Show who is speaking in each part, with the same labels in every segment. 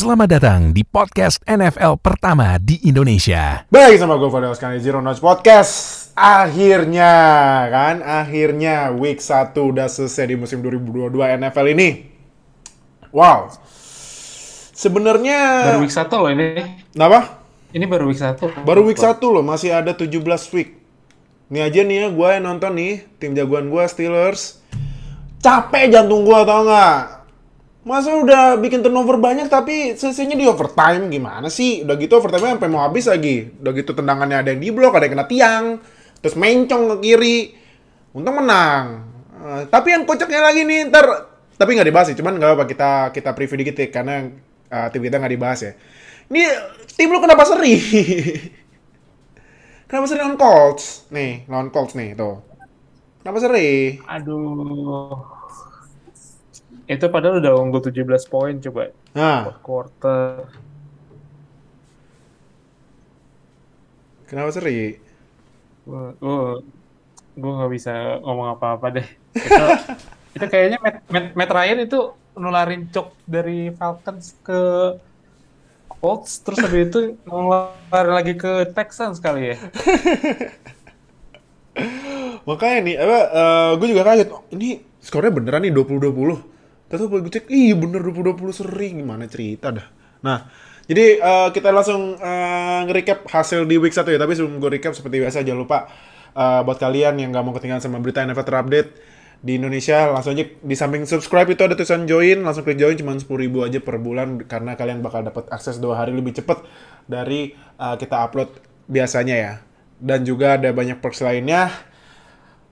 Speaker 1: Selamat datang di podcast NFL pertama di Indonesia.
Speaker 2: Baik sama gue Fadil sekali Zero Notch Podcast Akhirnya kan Akhirnya week 1 udah selesai di musim 2022 NFL ini Wow Sebenarnya
Speaker 3: Baru week 1 loh ini.
Speaker 2: Kenapa?
Speaker 3: Ini baru week 1.
Speaker 2: Baru week 1 loh masih ada 17 week Nih aja nih ya gue yang nonton nih Tim jagoan gue Steelers Capek jantung gue tau nggak Masa udah bikin turnover banyak tapi selesainya di overtime gimana sih? Udah gitu overtime sampai mau habis lagi. Udah gitu tendangannya ada yang di blok, ada yang kena tiang. Terus mencong ke kiri. Untung menang. Eh, tapi yang kocaknya lagi nih ntar tapi nggak dibahas sih, cuman nggak apa kita kita preview dikit ya karena eh, tim kita nggak dibahas ya. Ini tim lu kenapa seri? kenapa seri lawan Colts? Nih, lawan Colts nih tuh. Kenapa seri?
Speaker 3: Aduh. Itu padahal udah unggul 17 poin coba.
Speaker 2: Nah,
Speaker 3: Fourth quarter.
Speaker 2: kenapa seri?
Speaker 3: Gue gue nggak bisa ngomong apa-apa deh. Itu, itu kayaknya Matt, Matt, Matt Ryan itu nularin cok dari Falcons ke Colts terus habis itu nularin lagi ke Texans kali ya.
Speaker 2: Makanya nih, apa, gue juga kaget. Oh, Ini skornya beneran nih 20-20. Terus gue cek, iya bener 20-20 sering. Gimana cerita dah. Nah, jadi eh, kita langsung eh, nge-recap hasil di week 1 ya. Tapi sebelum gue recap, seperti biasa jangan lupa eh, buat kalian yang gak mau ketinggalan sama berita NFL terupdate di Indonesia, langsung aja di samping subscribe itu ada tulisan join, langsung klik join cuma 10.000 aja per bulan karena kalian bakal dapat akses dua hari lebih cepet dari eh, kita upload biasanya ya. Dan juga ada banyak perks lainnya.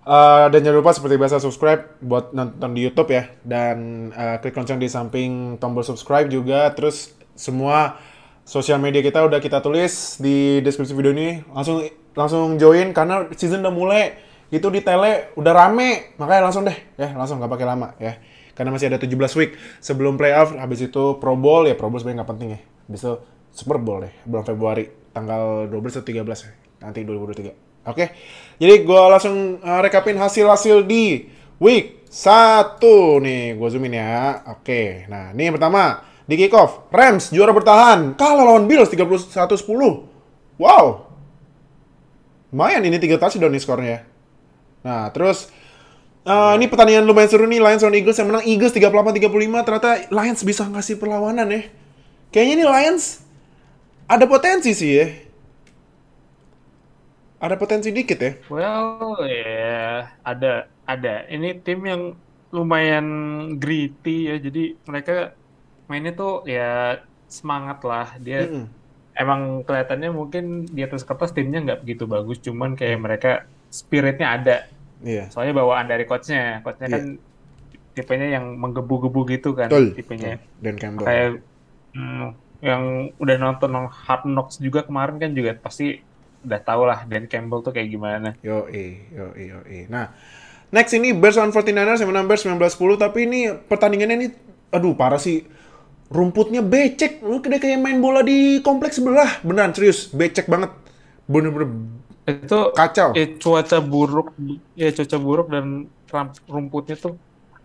Speaker 2: Uh, dan jangan lupa seperti biasa subscribe buat nonton di YouTube ya. Dan uh, klik lonceng di samping tombol subscribe juga. Terus semua sosial media kita udah kita tulis di deskripsi video ini. Langsung langsung join karena season udah mulai. Itu di tele udah rame. Makanya langsung deh. Ya langsung nggak pakai lama ya. Karena masih ada 17 week sebelum playoff. Habis itu Pro Bowl. Ya Pro Bowl sebenarnya nggak penting ya. Habis itu Super Bowl deh. Bulan Februari. Tanggal 12 atau 13 ya. Nanti 2023 Oke, jadi gue langsung uh, rekapin hasil-hasil di week 1 nih, gue zoomin ya. Oke, nah ini yang pertama di kick off, Rams juara bertahan, kalah lawan Bills 31-10. Wow, lumayan ini 3 touchdown nih skornya. Nah, terus uh, ini pertandingan lumayan seru nih, Lions lawan Eagles yang menang Eagles 38-35, ternyata Lions bisa ngasih perlawanan ya. Kayaknya ini Lions ada potensi sih ya. Ada potensi dikit ya.
Speaker 3: Well, ya ada ada. Ini tim yang lumayan gritty ya. Jadi mereka mainnya tuh ya semangat lah. Dia
Speaker 2: Mm-mm.
Speaker 3: emang kelihatannya mungkin di atas kertas timnya nggak begitu bagus. Cuman kayak mereka spiritnya ada.
Speaker 2: Iya.
Speaker 3: Soalnya bawaan dari coachnya. Coachnya kan tipenya yang menggebu-gebu gitu kan.
Speaker 2: Betul.
Speaker 3: Tipenya.
Speaker 2: Dan Campbell.
Speaker 3: Kayak hmm, yang udah nonton Hard Knocks juga kemarin kan juga pasti udah tau lah Dan Campbell tuh kayak gimana.
Speaker 2: Yo yo yo Nah, next ini Bears on 49ers yang menang Bears 19-10 tapi ini pertandingannya ini aduh parah sih. Rumputnya becek, lu kayak kayak main bola di kompleks sebelah. Beneran serius, becek banget. Bener-bener
Speaker 3: Itu
Speaker 2: kacau.
Speaker 3: ya cuaca buruk, ya cuaca buruk dan rumputnya tuh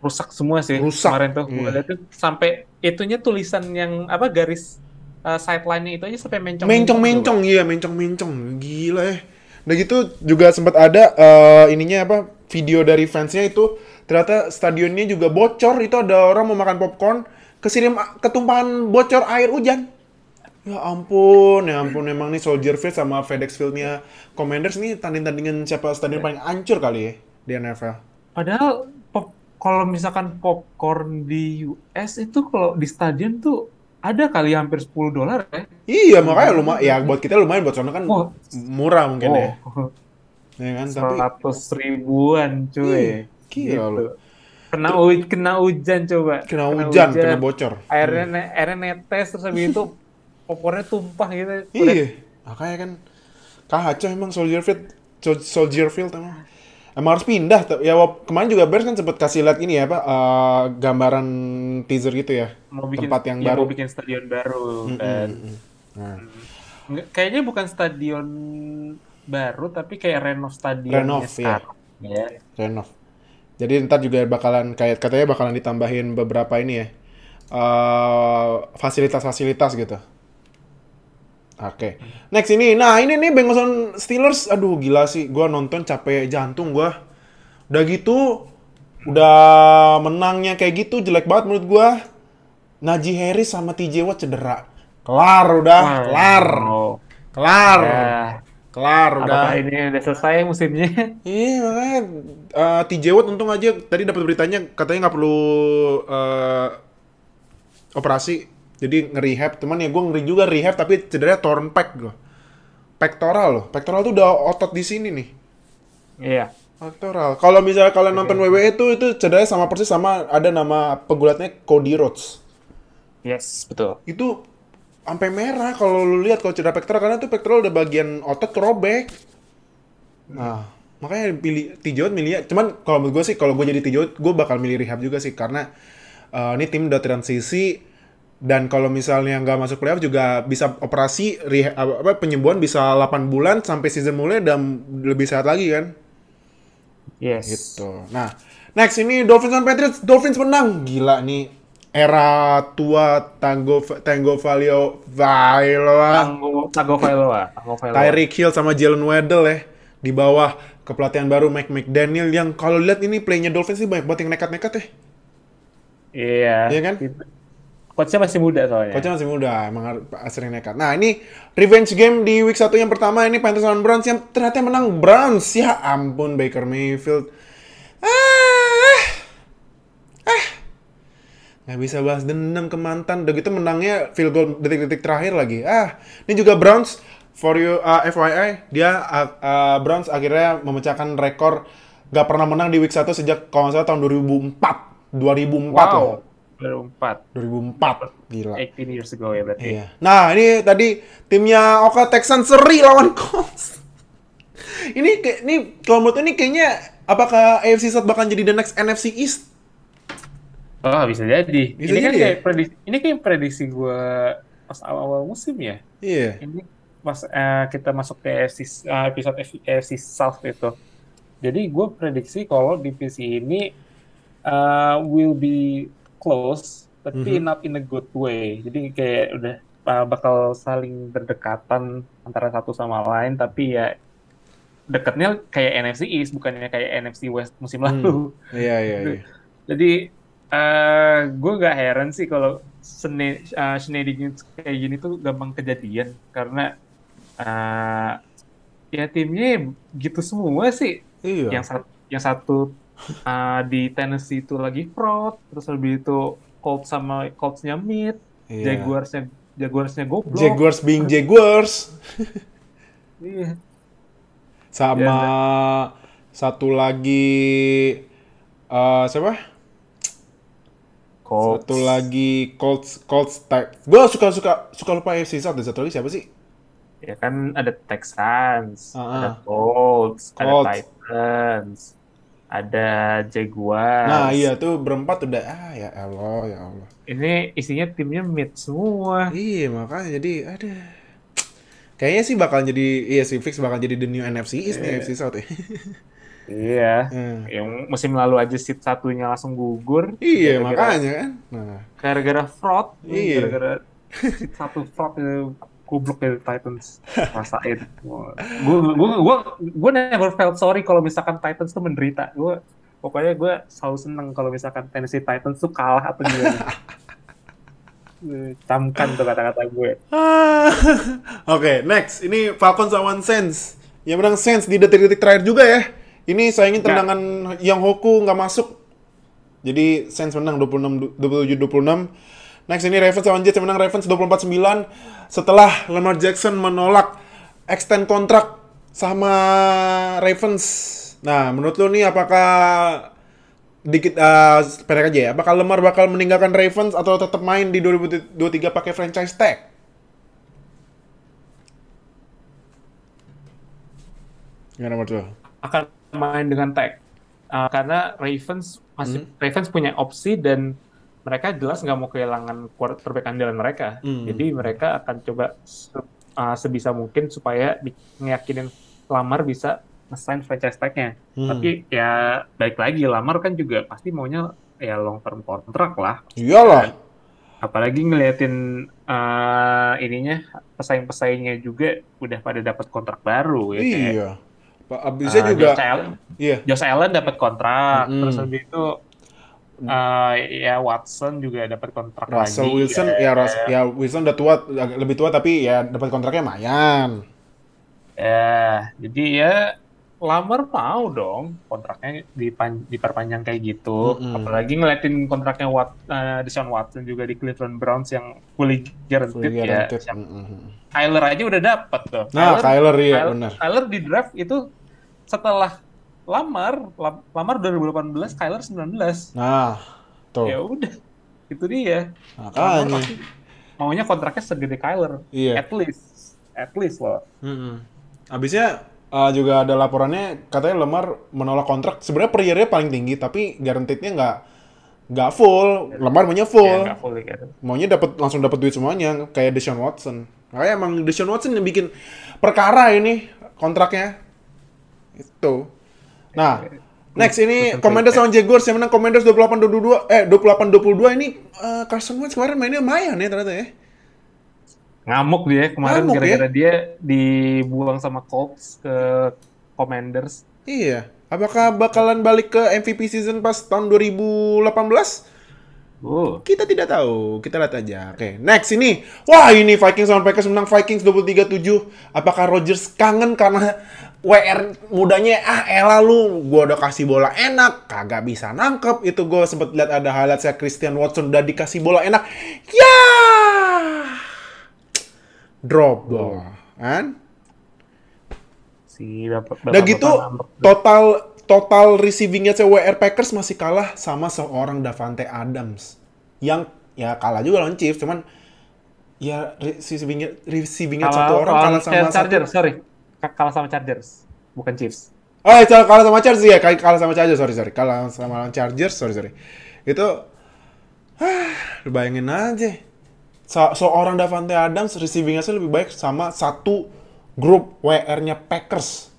Speaker 3: rusak semua sih
Speaker 2: Rusak.
Speaker 3: kemarin tuh.
Speaker 2: Iya.
Speaker 3: Gua liat tuh sampai itunya tulisan yang apa garis uh, sideline-nya itu aja sampai mencong.
Speaker 2: Mencong-mencong, iya mencong-mencong. Gila ya. Nah gitu juga sempat ada eh, ininya apa video dari fansnya itu ternyata stadionnya juga bocor itu ada orang mau makan popcorn kesirim ketumpahan bocor air hujan. Ya ampun, ya ampun emang nih Soldier Field sama FedEx Field-nya Commanders nih tanding-tandingan siapa stadion paling hancur kali ya di NFL.
Speaker 3: Padahal pop, kalau misalkan popcorn di US itu kalau di stadion tuh ada kali hampir 10 dolar ya.
Speaker 2: Iya makanya lumayan ya buat kita lumayan buat sana kan
Speaker 3: Oh.
Speaker 2: murah mungkin ya.
Speaker 3: Oh,
Speaker 2: Ya kan tapi
Speaker 3: ribuan
Speaker 2: Ih,
Speaker 3: cuy.
Speaker 2: gila lu.
Speaker 3: Kena u- kena hujan coba.
Speaker 2: kena hujan, kena bocor.
Speaker 3: Airnya ne- airnya netes terus habis itu popcornnya tumpah gitu.
Speaker 2: Iya, makanya kan kacau emang Soldier Field, Sol- Soldier Field emang. Emang harus pindah. tuh. Ya kemarin juga Bears kan sempat kasih lihat ini ya, Pak, eh, gambaran teaser gitu ya.
Speaker 3: mau bikin
Speaker 2: tempat yang
Speaker 3: iya,
Speaker 2: baru.
Speaker 3: mau bikin stadion baru kan.
Speaker 2: Nah,
Speaker 3: kayaknya bukan stadion baru tapi kayak renov stadion
Speaker 2: Renov, iya.
Speaker 3: ya.
Speaker 2: renov. Jadi ntar juga bakalan kayak katanya bakalan ditambahin beberapa ini ya. eh, fasilitas-fasilitas gitu. Oke. Next ini. Nah, ini nih Bengals Steelers. Aduh, gila sih. Gua nonton capek jantung gua. Udah gitu udah menangnya kayak gitu jelek banget menurut gua. Najee Harris sama TJ Watt cedera. Kelar udah, kelar.
Speaker 3: Oh.
Speaker 2: Kelar.
Speaker 3: Ya.
Speaker 2: Kelar udah.
Speaker 3: Apakah ini udah selesai musimnya?
Speaker 2: Iya makanya eh, TJ Watt untung aja tadi dapat beritanya katanya nggak perlu eh, operasi jadi nge-rehab cuman ya gue ngeri juga rehab tapi cederanya torn pec gue pectoral loh. Pectoral tuh udah otot di sini nih.
Speaker 3: Iya.
Speaker 2: pectoral. Kalau misalnya kalian nonton WWE itu itu cederanya sama persis sama ada nama pegulatnya Cody Rhodes.
Speaker 3: Yes, betul.
Speaker 2: itu sampai merah kalau lu lihat kalau cedera pectoral karena tuh pectoral udah bagian otot kerobek. Nah, makanya pilih Tijot milih cuman kalau menurut gue sih kalau gue jadi Tijot gue bakal milih rehab juga sih karena eh, ini tim udah transisi dan kalau misalnya nggak masuk playoff juga bisa operasi apa, penyembuhan bisa 8 bulan sampai season mulai dan lebih sehat lagi kan
Speaker 3: Yes.
Speaker 2: gitu. Nah, next ini Dolphins on Patriots. Dolphins menang. Gila nih. Era tua Tango Tango Valio Vailoa.
Speaker 3: Tango Tagovailoa. Tagovailoa.
Speaker 2: Tyreek Hill sama Jalen Waddle ya di bawah kepelatihan baru Mike McDaniel yang kalau lihat ini playnya Dolphins sih banyak banget yang nekat-nekat ya.
Speaker 3: Iya.
Speaker 2: Iya kan?
Speaker 3: Coachnya masih muda soalnya.
Speaker 2: Coachnya masih muda, emang sering nekat. Nah ini revenge game di week 1 yang pertama ini Panthers lawan Browns yang ternyata menang Browns. Ya ampun Baker Mayfield. Ah, ah. Nggak bisa bahas dendam ke mantan. Udah gitu menangnya field goal detik-detik terakhir lagi. Ah, ini juga Browns. For you, uh, FYI, dia uh, uh, Browns akhirnya memecahkan rekor gak pernah menang di week 1 sejak kalau nggak salah tahun 2004. 2004 loh.
Speaker 3: Wow. 2004.
Speaker 2: 2004. Gila.
Speaker 3: 18 years ago ya berarti.
Speaker 2: Iya. Nah, ini tadi timnya Oka Texans seri lawan Colts. ini kayak ini kalau menurut ini kayaknya apakah AFC South bakal jadi the next NFC East?
Speaker 3: Oh, bisa jadi.
Speaker 2: Bisa
Speaker 3: ini kan
Speaker 2: jadi ya?
Speaker 3: kayak prediksi, ini kayak prediksi gue pas awal-awal musim ya.
Speaker 2: Iya.
Speaker 3: Ini pas eh, kita masuk ke AFC, eh, episode AFC South itu. Jadi gue prediksi kalau divisi ini eh, will be close, tapi
Speaker 2: Mhm.
Speaker 3: not in a good way. Jadi kayak udah eh, bakal saling berdekatan antara satu sama lain, tapi ya dekatnya kayak NFC East, bukannya kayak NFC West musim
Speaker 2: Hmm.
Speaker 3: lalu.
Speaker 2: Iya, iya, iya.
Speaker 3: Jadi eh gue nggak heran sih kalau sene, uh, shenanigans kayak gini tuh gampang kejadian karena eh ya timnya gitu semua sih.
Speaker 2: Iya.
Speaker 3: Yang satu yang satu eh, di Tennessee itu lagi fraud, terus lebih itu Colts sama Colts-nya mid,
Speaker 2: Iya.
Speaker 3: Jaguarsnya Jaguarsnya goblok.
Speaker 2: Jaguars being Jaguars.
Speaker 3: Iya.
Speaker 2: Sama
Speaker 3: Iya,
Speaker 2: satu lagi eh siapa?
Speaker 3: Colts.
Speaker 2: Satu lagi Colts Colts Gue suka suka suka lupa AFC South. Dan satu lagi siapa sih?
Speaker 3: Ya kan ada Texans,
Speaker 2: Ah,
Speaker 3: ada
Speaker 2: ah.
Speaker 3: Colts, ada
Speaker 2: Colts.
Speaker 3: Titans, ada Jaguars.
Speaker 2: Nah, iya tuh berempat udah ah ya Allah, ya Allah.
Speaker 3: Ini isinya timnya mid semua.
Speaker 2: Iya makanya jadi ada. Kayaknya sih bakal jadi iya sih fix bakal jadi the new NFC East nih NFC South ya.
Speaker 3: Iya.
Speaker 2: Hmm.
Speaker 3: Yang musim lalu aja seat satunya langsung gugur.
Speaker 2: Iya
Speaker 3: Gara-gara-
Speaker 2: makanya kan. Nah,
Speaker 3: Gara-gara fraud.
Speaker 2: Iya.
Speaker 3: Gara-gara seat satu fraud itu goblok dari Titans. Rasain. Gue gue gue gue never felt sorry kalau misalkan Titans tuh menderita. Gue pokoknya gue selalu seneng kalau misalkan Tennessee Titans tuh kalah atau gimana. Camkan tuh kata-kata gue.
Speaker 2: Oke, next. Ini Falcons lawan Saints. Yang menang Saints di detik-detik terakhir juga ya. Ini sayangin
Speaker 3: Enggak.
Speaker 2: tendangan yang Hoku nggak masuk. Jadi Saints menang 26 27-26. Next ini Ravens lawan Jets yang menang Ravens 24-9 setelah Lamar Jackson menolak extend kontrak sama Ravens. Nah, menurut lu nih apakah dikit pendek aja ya. Apakah Lamar bakal meninggalkan Ravens atau tetap main di 2023 pakai franchise tag? Gimana menurut lu?
Speaker 3: akan main dengan tag Uh, karena Ravens masih
Speaker 2: Hmm.
Speaker 3: Ravens punya opsi dan mereka jelas nggak mau kehilangan quarterback andalan mereka
Speaker 2: Hmm.
Speaker 3: jadi mereka akan coba se- uh, sebisa mungkin supaya ngeyakinin Lamar bisa nge-sign franchise tag-nya
Speaker 2: Hmm.
Speaker 3: tapi ya baik lagi Lamar kan juga pasti maunya ya long term kontrak lah
Speaker 2: Iyalah.
Speaker 3: apalagi ngeliatin eh, ininya pesaing-pesaingnya juga udah pada dapat kontrak baru ya kayak
Speaker 2: Iya. Pak abisnya
Speaker 3: eh,
Speaker 2: juga
Speaker 3: Josh Allen,
Speaker 2: iya.
Speaker 3: Josh Allen dapat kontrak,
Speaker 2: Mm-mm.
Speaker 3: terus habis itu eh, ya Watson juga dapat kontrak
Speaker 2: Russell
Speaker 3: lagi.
Speaker 2: Wilson ya Rus- ya Wilson udah tua lebih tua tapi ya dapat kontraknya lumayan.
Speaker 3: Ya, jadi ya Lamar mau dong kontraknya dipan- diperpanjang kayak gitu.
Speaker 2: Mm-mm.
Speaker 3: Apalagi ngeliatin kontraknya Wat, eh, Deshaun Watson juga di Cleveland Browns yang fully guaranteed,
Speaker 2: Fully
Speaker 3: ya.
Speaker 2: guaranteed.
Speaker 3: Siap-
Speaker 2: Mm-mm.
Speaker 3: Kyler aja udah dapat tuh.
Speaker 2: Nah, Kyler iya
Speaker 3: Kyler-
Speaker 2: benar.
Speaker 3: Kyler di draft itu setelah Lamar, Lam- Lamar 2018, Kyler 19.
Speaker 2: Nah, tuh.
Speaker 3: Ya udah, itu dia.
Speaker 2: Makanya.
Speaker 3: Lamar maunya kontraknya segede Kyler.
Speaker 2: Iya.
Speaker 3: At least, at least loh.
Speaker 2: Mm-mm. Abisnya uh, juga ada laporannya katanya Lemar menolak kontrak. Sebenarnya per year-nya paling tinggi tapi guaranteed-nya nggak nggak full. Lemar maunya full.
Speaker 3: Nggak fully gitu.
Speaker 2: Maunya dapat langsung dapat duit semuanya kayak Deshaun Watson. Kayak emang Deshaun Watson yang bikin perkara ini kontraknya. Itu. Nah, next ini Commanders sama Jaguars yang menang Commanders 28-22 eh 28-22 ini uh, Carson Wentz kemarin mainnya lumayan ya ternyata ya.
Speaker 3: Ngamuk dia kemarin
Speaker 2: ya?
Speaker 3: gara-gara dia dibuang sama Colts ke Commanders.
Speaker 2: Iya. Apakah bakalan balik ke MVP season pas tahun 2018?
Speaker 3: Oh,
Speaker 2: Kita tidak tahu. Kita lihat aja. Oke, next ini. Wah, ini Vikings sama Packers menang Vikings 23-7. Apakah Rodgers kangen karena WR mudanya ah elah lu gua udah kasih bola enak. Kagak bisa nangkep itu gue sempet lihat ada highlight saya Christian Watson udah dikasih bola enak. Ya! Drop ball kan?
Speaker 3: Si bapak
Speaker 2: Udah gitu total total receivingnya CWR Packers masih kalah sama seorang Davante Adams. Yang ya kalah juga lawan Chiefs cuman ya receivingnya receivingnya satu orang kalah sama
Speaker 3: Chargers,
Speaker 2: satu
Speaker 3: sorry. Ka- Kalah sama Chargers, bukan Chiefs.
Speaker 2: oh ya, kalah sama Chargers ya kalah sama Chargers sorry sorry kalah sama Chargers sorry sorry itu ah bayangin aja Se- seorang Davante Adams receivingnya lebih baik sama satu grup WR-nya Packers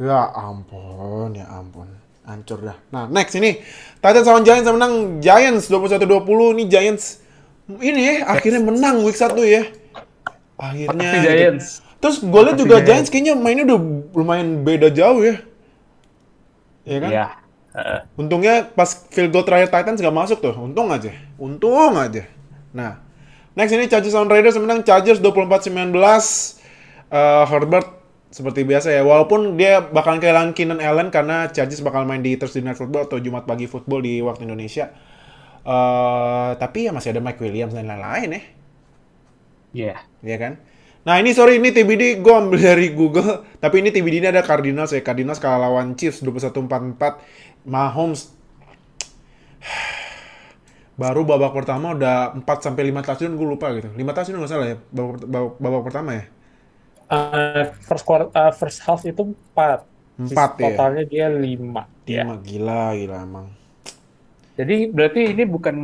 Speaker 2: Ya ampun, ya ampun. Hancur dah. Nah, next ini. Titans sama Giants yang menang. Giants 21-20. Ini Giants ini ya, akhirnya menang week 1 ya. Akhirnya.
Speaker 3: Makasih,
Speaker 2: gitu. Terus gue liat juga
Speaker 3: Giants.
Speaker 2: Kayaknya mainnya udah lumayan beda jauh ya. Iya kan?
Speaker 3: Iya. Heeh.
Speaker 2: Untungnya pas field goal terakhir Titans nggak masuk tuh. Untung aja. Untung aja. Nah, next ini Chargers sama Raiders menang Chargers 24-19. Eh, Herbert seperti biasa ya. Walaupun dia bakalan kehilangan Keenan Allen karena Chargers bakal main di Thursday Night Football atau Jumat pagi football di waktu Indonesia. Eh, tapi ya masih ada Mike Williams dan lain-lain ya.
Speaker 3: Iya.
Speaker 2: Iya kan? Nah ini sorry ini TBD gue ambil dari Google tapi ini TBD ini ada Cardinals ya Cardinals kalah lawan Chiefs 21-44 Mahomes baru babak pertama udah 4 sampai 5 touchdown gue lupa gitu 5 touchdown nggak salah ya babak, babak, babak pertama ya
Speaker 4: Uh, first quarter, uh, first half itu 4.
Speaker 2: Empat, ya?
Speaker 4: Totalnya dia 5.
Speaker 2: Iya.
Speaker 4: Ya.
Speaker 2: gila gila emang
Speaker 3: Jadi berarti ini bukan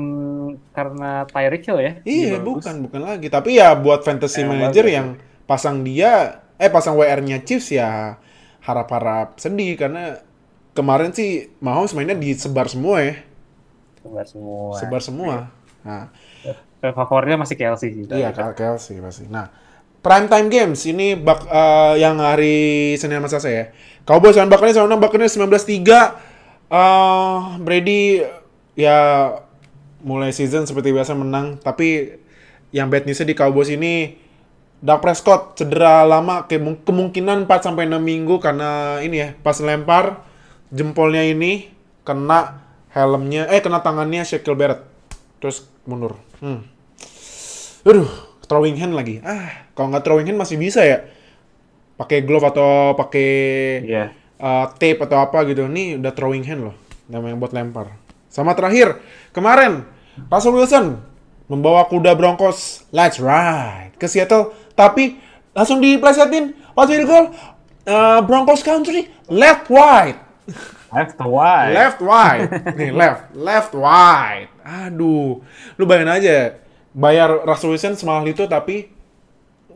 Speaker 3: karena Tyreek Hill ya?
Speaker 2: iya bukan bukan lagi tapi ya buat fantasy
Speaker 3: Emang
Speaker 2: manager
Speaker 3: bagus,
Speaker 2: yang pasang dia eh pasang WR-nya Chiefs ya harap-harap sedih karena kemarin sih Mahomes mainnya disebar semua ya
Speaker 3: Sebar semua.
Speaker 2: sebar semua. Nah,
Speaker 3: Eh, Favoritnya masih Kelsey sih.
Speaker 2: iya Kelsey pasti. Nah, prime time games ini bak eh, yang hari Senin sama Selasa ya. Cowboys lawan Buccaneers sama Buccaneers 19-3. Eh Brady ya mulai season seperti biasa menang, tapi yang bad newsnya di Cowboys ini Dak Prescott cedera lama ke- kemungkinan 4 sampai 6 minggu karena ini ya pas lempar jempolnya ini kena helmnya eh kena tangannya Shaquille Barrett terus mundur. Hmm. Aduh, throwing hand lagi. Ah, kalau nggak throwing hand masih bisa ya. Pakai glove atau pakai
Speaker 3: Iya.
Speaker 2: uh, tape atau apa gitu. Nih udah throwing hand loh. Namanya buat lempar. Sama terakhir, kemarin Russell Wilson membawa kuda Broncos let's ride ke Seattle, tapi langsung diplesetin pas field goal uh, Broncos country left wide.
Speaker 3: Left wide.
Speaker 2: Left wide. Nih, left, left wide. Aduh. Lu bayangin aja, bayar Russell Wilson semahal itu tapi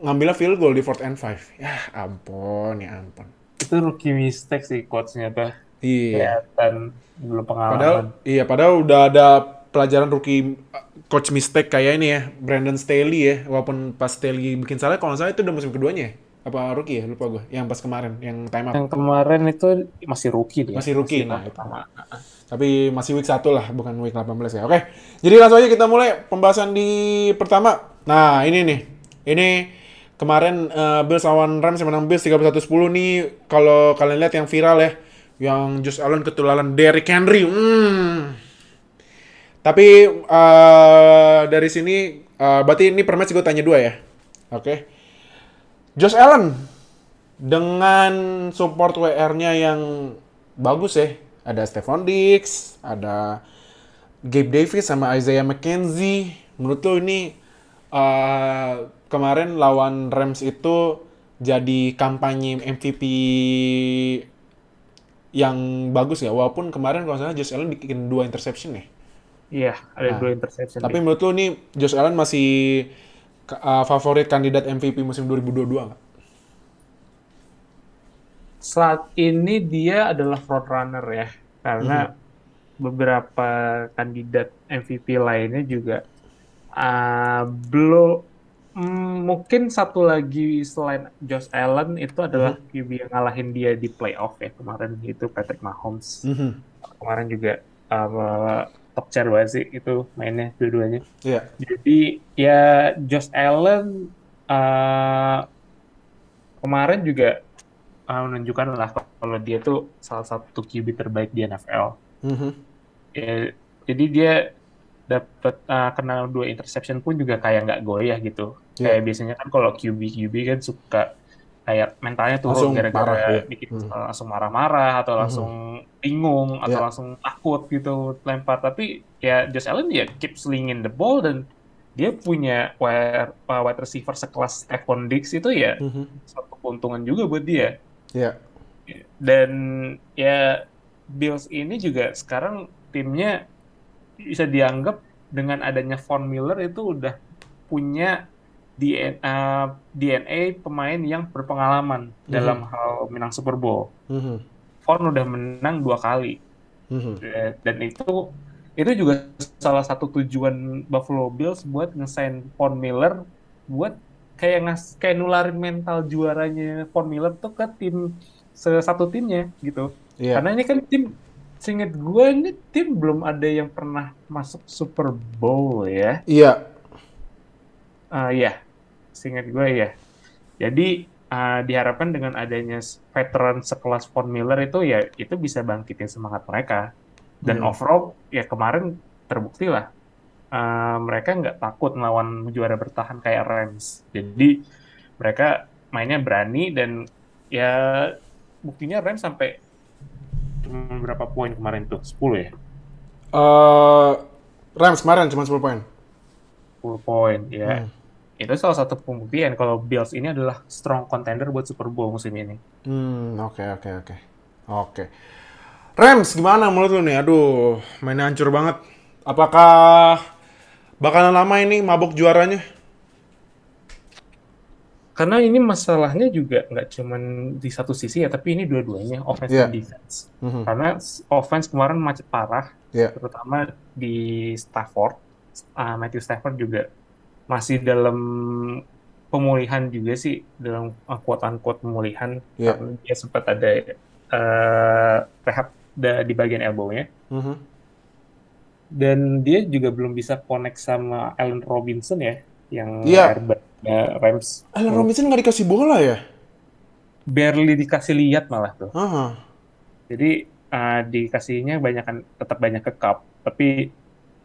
Speaker 2: ngambilnya field goal di fourth and five. Ya ampun, ya ampun.
Speaker 3: Itu rookie mistake sih coachnya tuh.
Speaker 2: Iya.
Speaker 3: Kelihatan belum pengalaman.
Speaker 2: Padahal iya, padahal udah ada pelajaran rookie uh, coach mistake kayak ini ya, Brandon Staley ya. Walaupun pas Staley bikin salah, kalau nggak salah itu udah musim keduanya ya? Apa rookie ya? Lupa gue. Yang pas kemarin, yang time up.
Speaker 3: Yang kemarin itu masih rookie dia.
Speaker 2: Masih rookie, nah, itu.
Speaker 3: pertama.
Speaker 2: Tapi masih week 1 lah, bukan week 18 ya. Oke, jadi langsung aja kita mulai pembahasan di pertama. Nah, ini nih. Ini kemarin eh, Bills lawan Rams yang menang Bills 31-10 nih. Kalau kalian lihat yang viral ya. Yang Josh Allen ketularan Derrick Henry. Hmm. Tapi eh, dari sini, eh, berarti ini per match gue tanya dua ya. Oke. Josh Allen dengan support WR-nya yang bagus ya. Ada Stephon Diggs, ada Gabe Davis sama Isaiah McKenzie. Menurut lo ini eh, kemarin lawan Rams itu jadi kampanye MVP yang bagus ya. Walaupun kemarin kalau salah Josh Allen bikin dua interception ya.
Speaker 3: Iya, ada
Speaker 2: Nah,
Speaker 3: dua interception.
Speaker 2: Tapi
Speaker 3: dia.
Speaker 2: menurut lo nih Josh Allen masih uh, favorit kandidat MVP musim 2022 nggak?
Speaker 3: saat ini dia adalah front runner ya, karena beberapa kandidat MVP lainnya juga uh, belum mm, mungkin satu lagi selain Josh Allen itu adalah QB yang ngalahin dia di playoff ya kemarin itu Patrick Mahomes kemarin juga uh, top chair banget sih itu mainnya dua-duanya.
Speaker 2: Iya.
Speaker 3: Jadi ya Josh Allen uh, kemarin juga uh, menunjukkan lah kalau dia tuh salah satu QB terbaik di NFL.
Speaker 2: Mhm.
Speaker 3: Ya, jadi dia dapat uh, kena dua interception pun juga kayak nggak goyah gitu.
Speaker 2: Iya.
Speaker 3: Kayak biasanya kan kalau QB QB kan suka kayak mentalnya turun gara-gara
Speaker 2: iya.
Speaker 3: bikin
Speaker 2: Hmm.
Speaker 3: uh, langsung marah-marah atau langsung bingung atau
Speaker 2: Iya.
Speaker 3: langsung takut gitu lempar. Tapi ya Josh Allen ya keep slinging the ball dan dia punya wide, uh, wide receiver sekelas Stephon Diggs itu ya
Speaker 2: Mhm.
Speaker 3: satu keuntungan juga buat dia.
Speaker 2: Iya.
Speaker 3: Dan ya Bills ini juga sekarang timnya bisa dianggap dengan adanya Von Miller itu udah punya DNA, DNA pemain yang berpengalaman dalam hal menang Super Bowl.
Speaker 2: Mhm.
Speaker 3: Von udah menang dua kali
Speaker 2: Mhm.
Speaker 3: Eh, dan itu itu juga salah satu tujuan Buffalo Bills buat ngesign Von Miller buat kayak ngas kayak nularin mental juaranya Von Miller tuh ke tim satu timnya gitu.
Speaker 2: Iya.
Speaker 3: Karena ini kan tim seinget gue ini tim belum ada yang pernah masuk Super Bowl ya.
Speaker 2: Iya.
Speaker 3: Ah ya, seingat gue ya. Jadi ah, diharapkan dengan adanya veteran sekelas Von Miller itu ya itu bisa bangkitin semangat mereka. Dan
Speaker 2: Hmm.
Speaker 3: overall ya kemarin terbukti lah ah, mereka nggak takut melawan juara bertahan kayak Rams. Jadi mereka mainnya berani dan ya buktinya Rams sampai cuma berapa poin kemarin tuh? 10 ya?
Speaker 2: Eh, Rams kemarin cuma 10 poin.
Speaker 3: 10 poin ya.
Speaker 2: Hmm.
Speaker 3: Itu salah satu pembuktian kalau Bills ini adalah strong contender buat Super Bowl musim ini.
Speaker 2: Hmm, oke oke oke. Oke. Rams gimana menurut lu nih? Aduh, mainnya hancur banget. Apakah bakalan lama ini mabok juaranya?
Speaker 3: Karena ini masalahnya juga nggak cuman di satu sisi ya, tapi ini dua-duanya offense
Speaker 2: Iya.
Speaker 3: dan defense.
Speaker 2: Mhm.
Speaker 3: Karena offense kemarin macet parah,
Speaker 2: Iya.
Speaker 3: terutama di Stafford. Ah, Matthew Stafford juga masih dalam pemulihan juga sih, dalam uh, quote-unquote pemulihan.
Speaker 2: Iya.
Speaker 3: Karena dia sempat ada eh, rehab di bagian elbow-nya.
Speaker 2: Mhm.
Speaker 3: Dan dia juga belum bisa connect sama Allen Robinson ya, yang
Speaker 2: Iya.
Speaker 3: Airback-nya Rams.
Speaker 2: Allen Robinson nggak dikasih bola ya?
Speaker 3: Barely dikasih lihat malah tuh.
Speaker 2: Aha.
Speaker 3: Jadi uh, dikasihnya banyak tetap banyak ke cup, tapi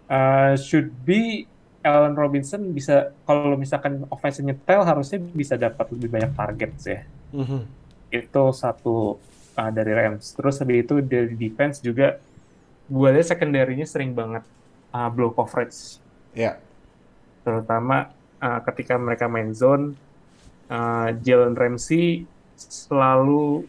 Speaker 3: uh, should be Allen Robinson bisa kalau misalkan offense nyetel harusnya bisa dapat lebih banyak target ya.
Speaker 2: Mhm.
Speaker 3: Itu satu uh, dari Rams. Terus habis itu dari defense juga gue lihat secondary-nya sering banget uh, blow coverage.
Speaker 2: Ya.
Speaker 3: terutama uh, ketika mereka main zone uh, Jalen Ramsey selalu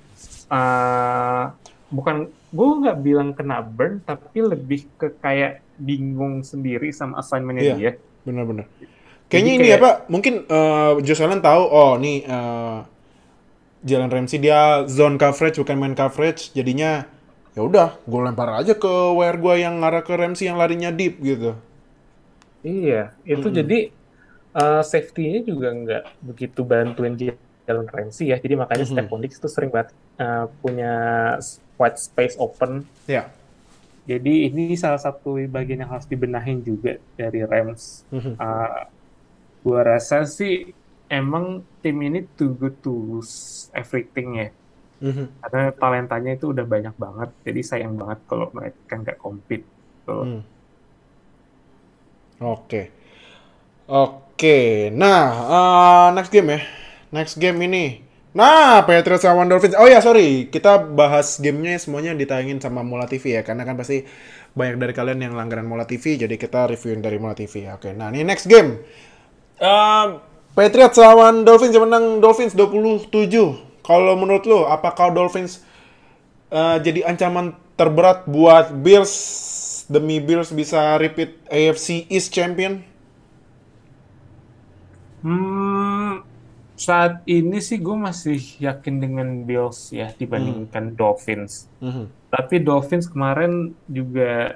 Speaker 3: uh, bukan gue nggak bilang kena burn tapi lebih ke kayak bingung sendiri sama assignmentnya
Speaker 2: Iya.
Speaker 3: dia
Speaker 2: Benar-benar. Kayaknya
Speaker 3: Jadi
Speaker 2: ini
Speaker 3: kayak-
Speaker 2: apa? Mungkin eh, Josh Allen tahu. Oh, nih eh, Jalen Ramsey dia zone coverage bukan man coverage. Jadinya ya udah gue lempar aja ke wire gue yang ngarah ke Ramsey yang larinya deep gitu
Speaker 3: Iya, itu jadi uh, safety-nya juga nggak begitu bantuin Jalen Ramsey ya. Jadi makanya
Speaker 2: Mhm.
Speaker 3: Stephon Diggs itu sering banget uh, punya white space open.
Speaker 2: ya
Speaker 3: Jadi ini salah satu bagian yang harus dibenahin juga dari Rams.
Speaker 2: Mhm.
Speaker 3: Uh, gua rasa sih emang tim ini too good to lose everything ya.
Speaker 2: Mhm.
Speaker 3: Karena talentanya itu udah banyak banget. Jadi sayang banget kalau mereka nggak compete.
Speaker 2: Hmm. Oke. Oke. Nah, eh, next game ya. Next game ini. Nah, Patriots lawan Dolphins. Oh ya, sorry. Kita bahas gamenya semuanya ditayangin sama Mola TV ya. Karena kan pasti banyak dari kalian yang langganan Mola TV. Jadi kita reviewin dari Mola TV. Oke, nah ini next game. Eh, Patriots lawan Dolphins yang menang Dolphins 27. Kalau menurut lo, apakah Dolphins eh, jadi ancaman terberat buat Bills demi Bills bisa repeat AFC East champion?
Speaker 3: Hmm, saat ini sih gue masih yakin dengan Bills ya dibandingkan Dolphins. Tapi Dolphins kemarin juga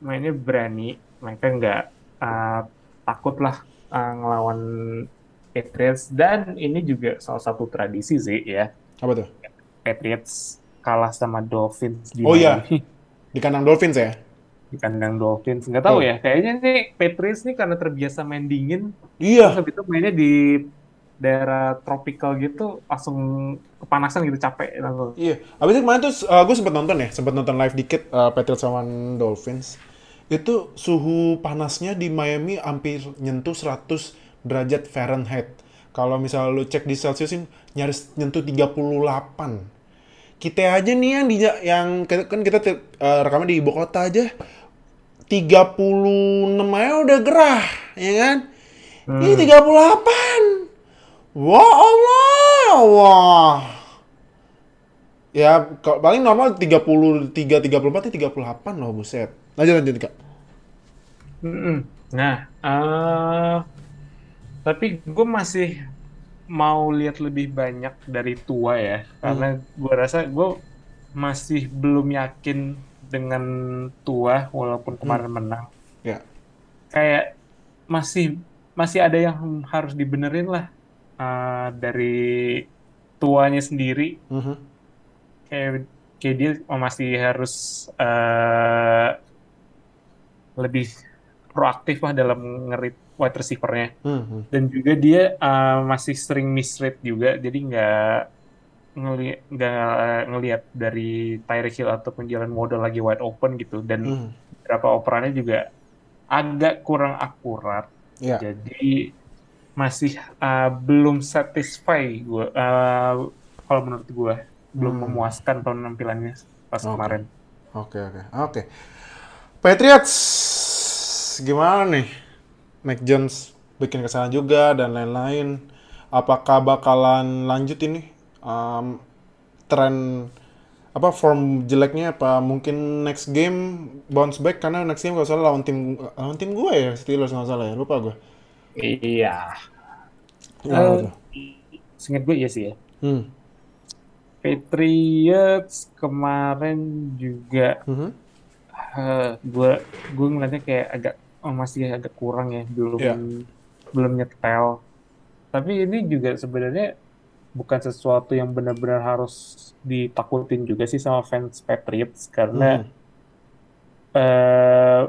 Speaker 3: mainnya berani. Mereka nggak uh, takut lah uh, ngelawan Patriots. Dan ini juga salah satu tradisi sih ya.
Speaker 2: Apa tuh?
Speaker 3: Patriots kalah sama Dolphins di
Speaker 2: Oh iya. Di kandang Dolphins ya?
Speaker 3: Di kandang Dolphins. Nggak tahu
Speaker 2: Oh.
Speaker 3: ya, kayaknya nih Patriots nih karena terbiasa main dingin, terus
Speaker 2: Iya.
Speaker 3: habis itu mainnya di daerah tropical gitu langsung kepanasan gitu capek langsung.
Speaker 2: Iya. Abis itu kemarin tuh gue sempet nonton ya, sempet nonton live dikit uh, Patriots lawan Dolphins. Itu suhu panasnya di Miami hampir nyentuh 100 derajat Fahrenheit. Kalau misalnya lu cek di Celsius nyaris nyentuh 38. Kita aja nih yang di yang kan kita uh, rekaman di ibu kota aja 36 aja udah gerah, ya kan? Ini 38. Wah Allah, ya Allah. Ya, paling normal 33, 34, ya 38 loh, buset. Lanjut, lanjut, Kak.
Speaker 3: Mm-mm. Nah, eh tapi gue masih mau lihat lebih banyak dari tua ya, karena gue rasa gue masih belum yakin dengan tua walaupun kemarin menang.
Speaker 2: Ya.
Speaker 3: Kayak masih masih ada yang harus dibenerin lah eh, dari tuanya sendiri.
Speaker 2: Mhm.
Speaker 3: Kayak kayak dia masih harus eh, lebih proaktif lah dalam ngerit wide receiver-nya.
Speaker 2: Mhm.
Speaker 3: Dan juga dia uh, masih sering misread juga, jadi nggak ngelihat nggak ngelihat dari Tyreek Hill ataupun Jalen Waddle lagi wide open gitu. Dan
Speaker 2: Mhm.
Speaker 3: beberapa operannya juga agak kurang akurat.
Speaker 2: Ya.
Speaker 3: Jadi masih uh, belum satisfy gue. uh, kalau menurut gue belum
Speaker 2: Hmm.
Speaker 3: memuaskan penampilannya pas
Speaker 2: Oke.
Speaker 3: kemarin.
Speaker 2: Oke, oke. Oke. Patriots gimana nih? Mac Jones bikin kesalahan juga dan lain-lain. Apakah bakalan lanjut ini um, tren apa form jeleknya apa mungkin next game bounce back karena next game kalau salah lawan tim lawan tim gue ya Steelers nggak salah ya lupa gue.
Speaker 3: Iya.
Speaker 2: Gimana
Speaker 3: Eh,
Speaker 2: tuh?
Speaker 3: Seingat gue iya sih ya.
Speaker 2: Hmm.
Speaker 3: Patriots kemarin juga
Speaker 2: Mhm.
Speaker 3: eh, gue gue ngeliatnya kayak agak oh, masih agak kurang ya belum
Speaker 2: Iya.
Speaker 3: belum nyetel. Tapi ini juga sebenarnya bukan sesuatu yang benar-benar harus ditakutin juga sih sama fans Patriots karena
Speaker 2: Mhm.
Speaker 3: eh,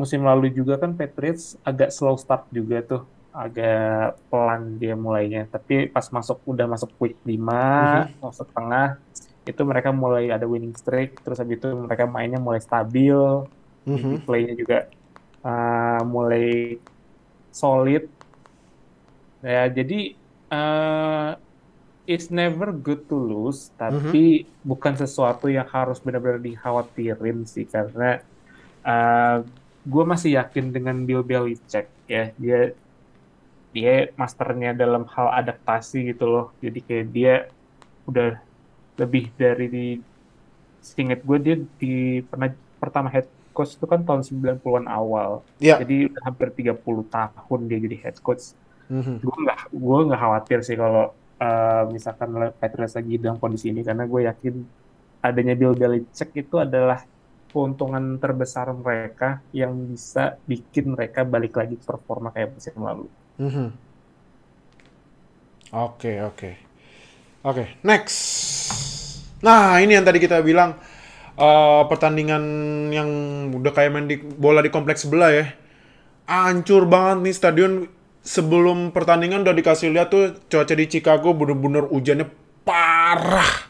Speaker 3: musim lalu juga kan Patriots agak slow start juga tuh agak pelan dia mulainya tapi pas masuk udah masuk week 5 masuk tengah itu mereka mulai ada winning streak terus habis itu mereka mainnya mulai stabil
Speaker 2: Mhm.
Speaker 3: playnya juga uh, mulai solid ya jadi uh, it's never good to lose tapi bukan sesuatu yang harus benar-benar dikhawatirin sih karena uh, gue masih yakin dengan Bill Belichick ya. Dia dia masternya dalam hal adaptasi gitu loh. Jadi kayak dia udah lebih dari di seingat gue dia di pernah pertama head coach itu kan tahun 90-an awal.
Speaker 2: Ya.
Speaker 3: jadi udah hampir 30 tahun dia jadi head coach.
Speaker 2: Mhm.
Speaker 3: gue nggak gue nggak khawatir sih kalau uh, misalkan Patriots lagi dalam kondisi ini karena gue yakin adanya Bill Belichick itu adalah keuntungan terbesar mereka yang bisa bikin mereka balik lagi performa kayak musim lalu.
Speaker 2: Mhm. Oke, oke. Oke, next. Nah, ini yang tadi kita bilang eh, pertandingan yang udah kayak main di bola di kompleks sebelah ya. Hancur banget nih stadion sebelum pertandingan udah dikasih lihat tuh cuaca di Chicago bener-bener hujannya parah.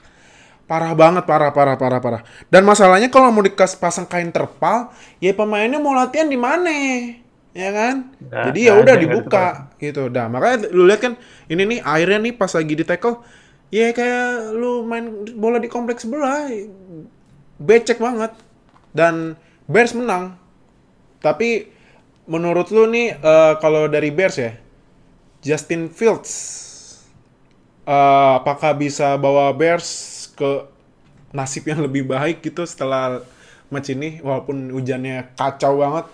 Speaker 2: Parah banget, parah, parah, parah, parah. Dan masalahnya kalau mau dikasih pasang kain terpal, ya pemainnya mau latihan di mana? Ya kan?
Speaker 3: Nggak-
Speaker 2: Jadi ya
Speaker 3: nggak
Speaker 2: udah
Speaker 3: ada
Speaker 2: dibuka gitu. Dah, makanya lu lihat kan ini nih airnya nih pas lagi di tackle, ya kayak lu main bola di kompleks sebelah. Becek banget. Dan Bears menang. Tapi menurut lu nih eh, kalau dari Bears ya, Justin Fields eh, apakah bisa bawa Bears ke nasib yang lebih baik gitu setelah match ini walaupun hujannya kacau banget?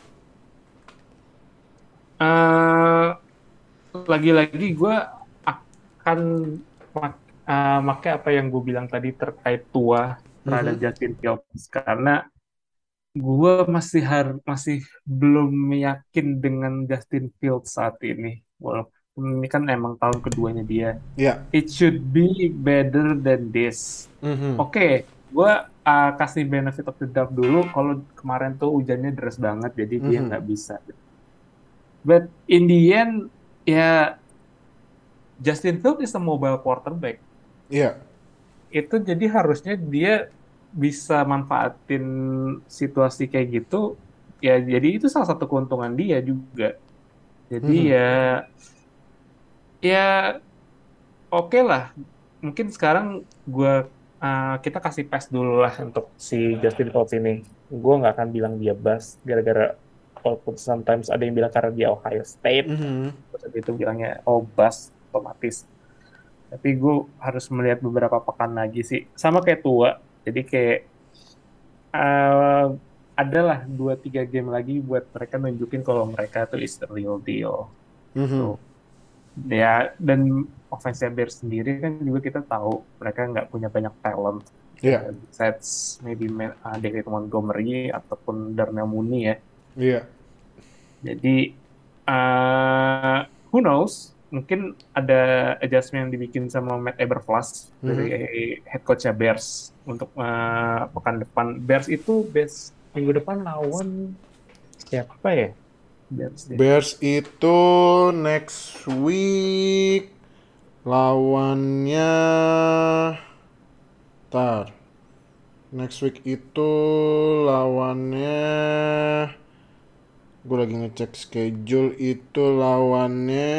Speaker 3: Eh, lagi-lagi gue akan mak pakai apa yang gue bilang tadi terkait tua terhadap
Speaker 2: Mhm.
Speaker 3: Justin Fields karena gue masih har masih belum yakin dengan Justin Fields saat ini walaupun ini kan emang tahun keduanya dia
Speaker 2: Iya.
Speaker 3: it should be better than this
Speaker 2: Mhm.
Speaker 3: Oke, gue uh, kasih benefit of the doubt dulu. Kalau kemarin tuh hujannya deras banget, jadi dia
Speaker 2: Mhm.
Speaker 3: nggak bisa. But in the end, ya Justin Fields is a mobile quarterback.
Speaker 2: Iya.
Speaker 3: Itu jadi harusnya dia bisa manfaatin situasi kayak gitu. Ya, jadi itu salah satu keuntungan dia juga. Jadi
Speaker 2: Mhm.
Speaker 3: ya, ya oke lah. Mungkin sekarang gua uh, kita kasih pass dulu lah untuk si Justin Fields ini. Gue nggak akan bilang dia bust gara-gara walaupun sometimes ada yang bilang karena dia Ohio State, terus habis itu bilangnya oh bust otomatis. Tapi gue harus melihat beberapa pekan lagi sih. Sama kayak tua. Jadi kayak uh, adalah dua tiga game lagi buat mereka nunjukin kalau mereka tuh is the real deal.
Speaker 2: Mhm.
Speaker 3: Ya, dan offense Bears sendiri kan juga kita tahu mereka nggak punya banyak talent.
Speaker 2: Iya.
Speaker 3: Sets maybe Ma- uh, David Montgomery ataupun Darnell Mooney ya.
Speaker 2: Iya.
Speaker 3: Jadi uh, who knows? Mungkin ada adjustment yang dibikin sama Matt Eberflus
Speaker 2: Mhm.
Speaker 3: dari head coachnya Bears untuk uh, pekan depan. Bears itu Bears minggu depan lawan siapa ya? Bears. ya.
Speaker 2: Bears itu next week lawannya Tar. Next week itu lawannya gue lagi ngecek schedule itu lawannya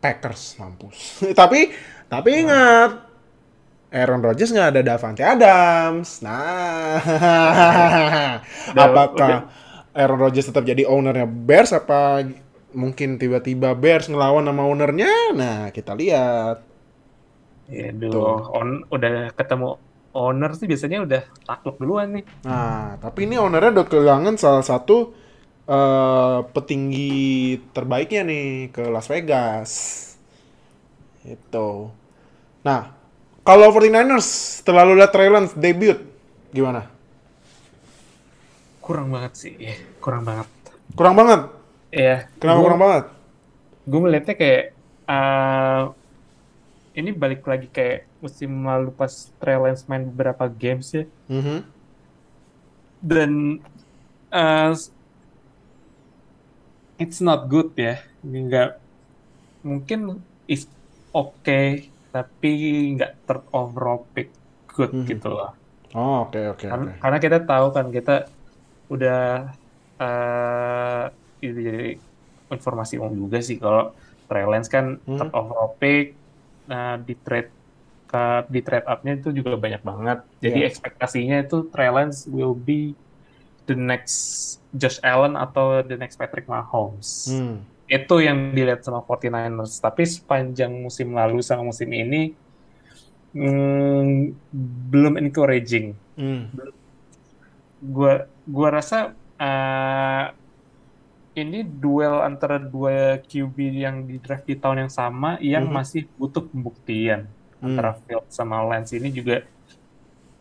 Speaker 2: Packers mampus. tapi tapi ingat Aaron Rodgers nggak ada Davante Adams. Nah, apakah Aaron Rodgers tetap jadi ownernya Bears apa mungkin tiba-tiba Bears ngelawan sama ownernya? Nah, kita lihat.
Speaker 3: Ya, on, udah ketemu owner sih biasanya udah takluk duluan nih.
Speaker 2: Nah, tapi ini ownernya udah kehilangan salah satu eh, petinggi terbaiknya nih ke Las Vegas. Itu. Nah, kalau 49ers setelah lu lihat Trey debut gimana?
Speaker 3: Kurang banget sih, ya, kurang banget.
Speaker 2: Kurang banget.
Speaker 3: Ya,
Speaker 2: Kenapa kurang banget?
Speaker 3: Gue melihatnya kayak eh, ini balik lagi kayak musim lalu pas Trey Lance main beberapa games ya.
Speaker 2: Mhm.
Speaker 3: dan uh, it's not good ya nggak mungkin is okay tapi nggak third overall pick good
Speaker 2: Mhm.
Speaker 3: gitu loh
Speaker 2: Oh, oke oke
Speaker 3: Kan-
Speaker 2: oke.
Speaker 3: karena kita tahu kan kita udah uh, itu jadi informasi umum juga sih kalau Trey Lance kan
Speaker 2: Hmm.
Speaker 3: third overall pick nah, di trade di trade up-nya itu juga banyak banget. Jadi
Speaker 2: Iya.
Speaker 3: ekspektasinya itu Trey Lance will be the next Josh Allen atau the next Patrick Mahomes.
Speaker 2: Hmm.
Speaker 3: Itu yang dilihat sama 49ers. Tapi sepanjang musim lalu sama musim ini mm, belum encouraging.
Speaker 2: Hmm.
Speaker 3: Gua gua rasa eh, ini duel antara dua QB yang di draft di tahun yang sama yang
Speaker 2: Mhm.
Speaker 3: masih butuh pembuktian. Antara Field sama Lance ini juga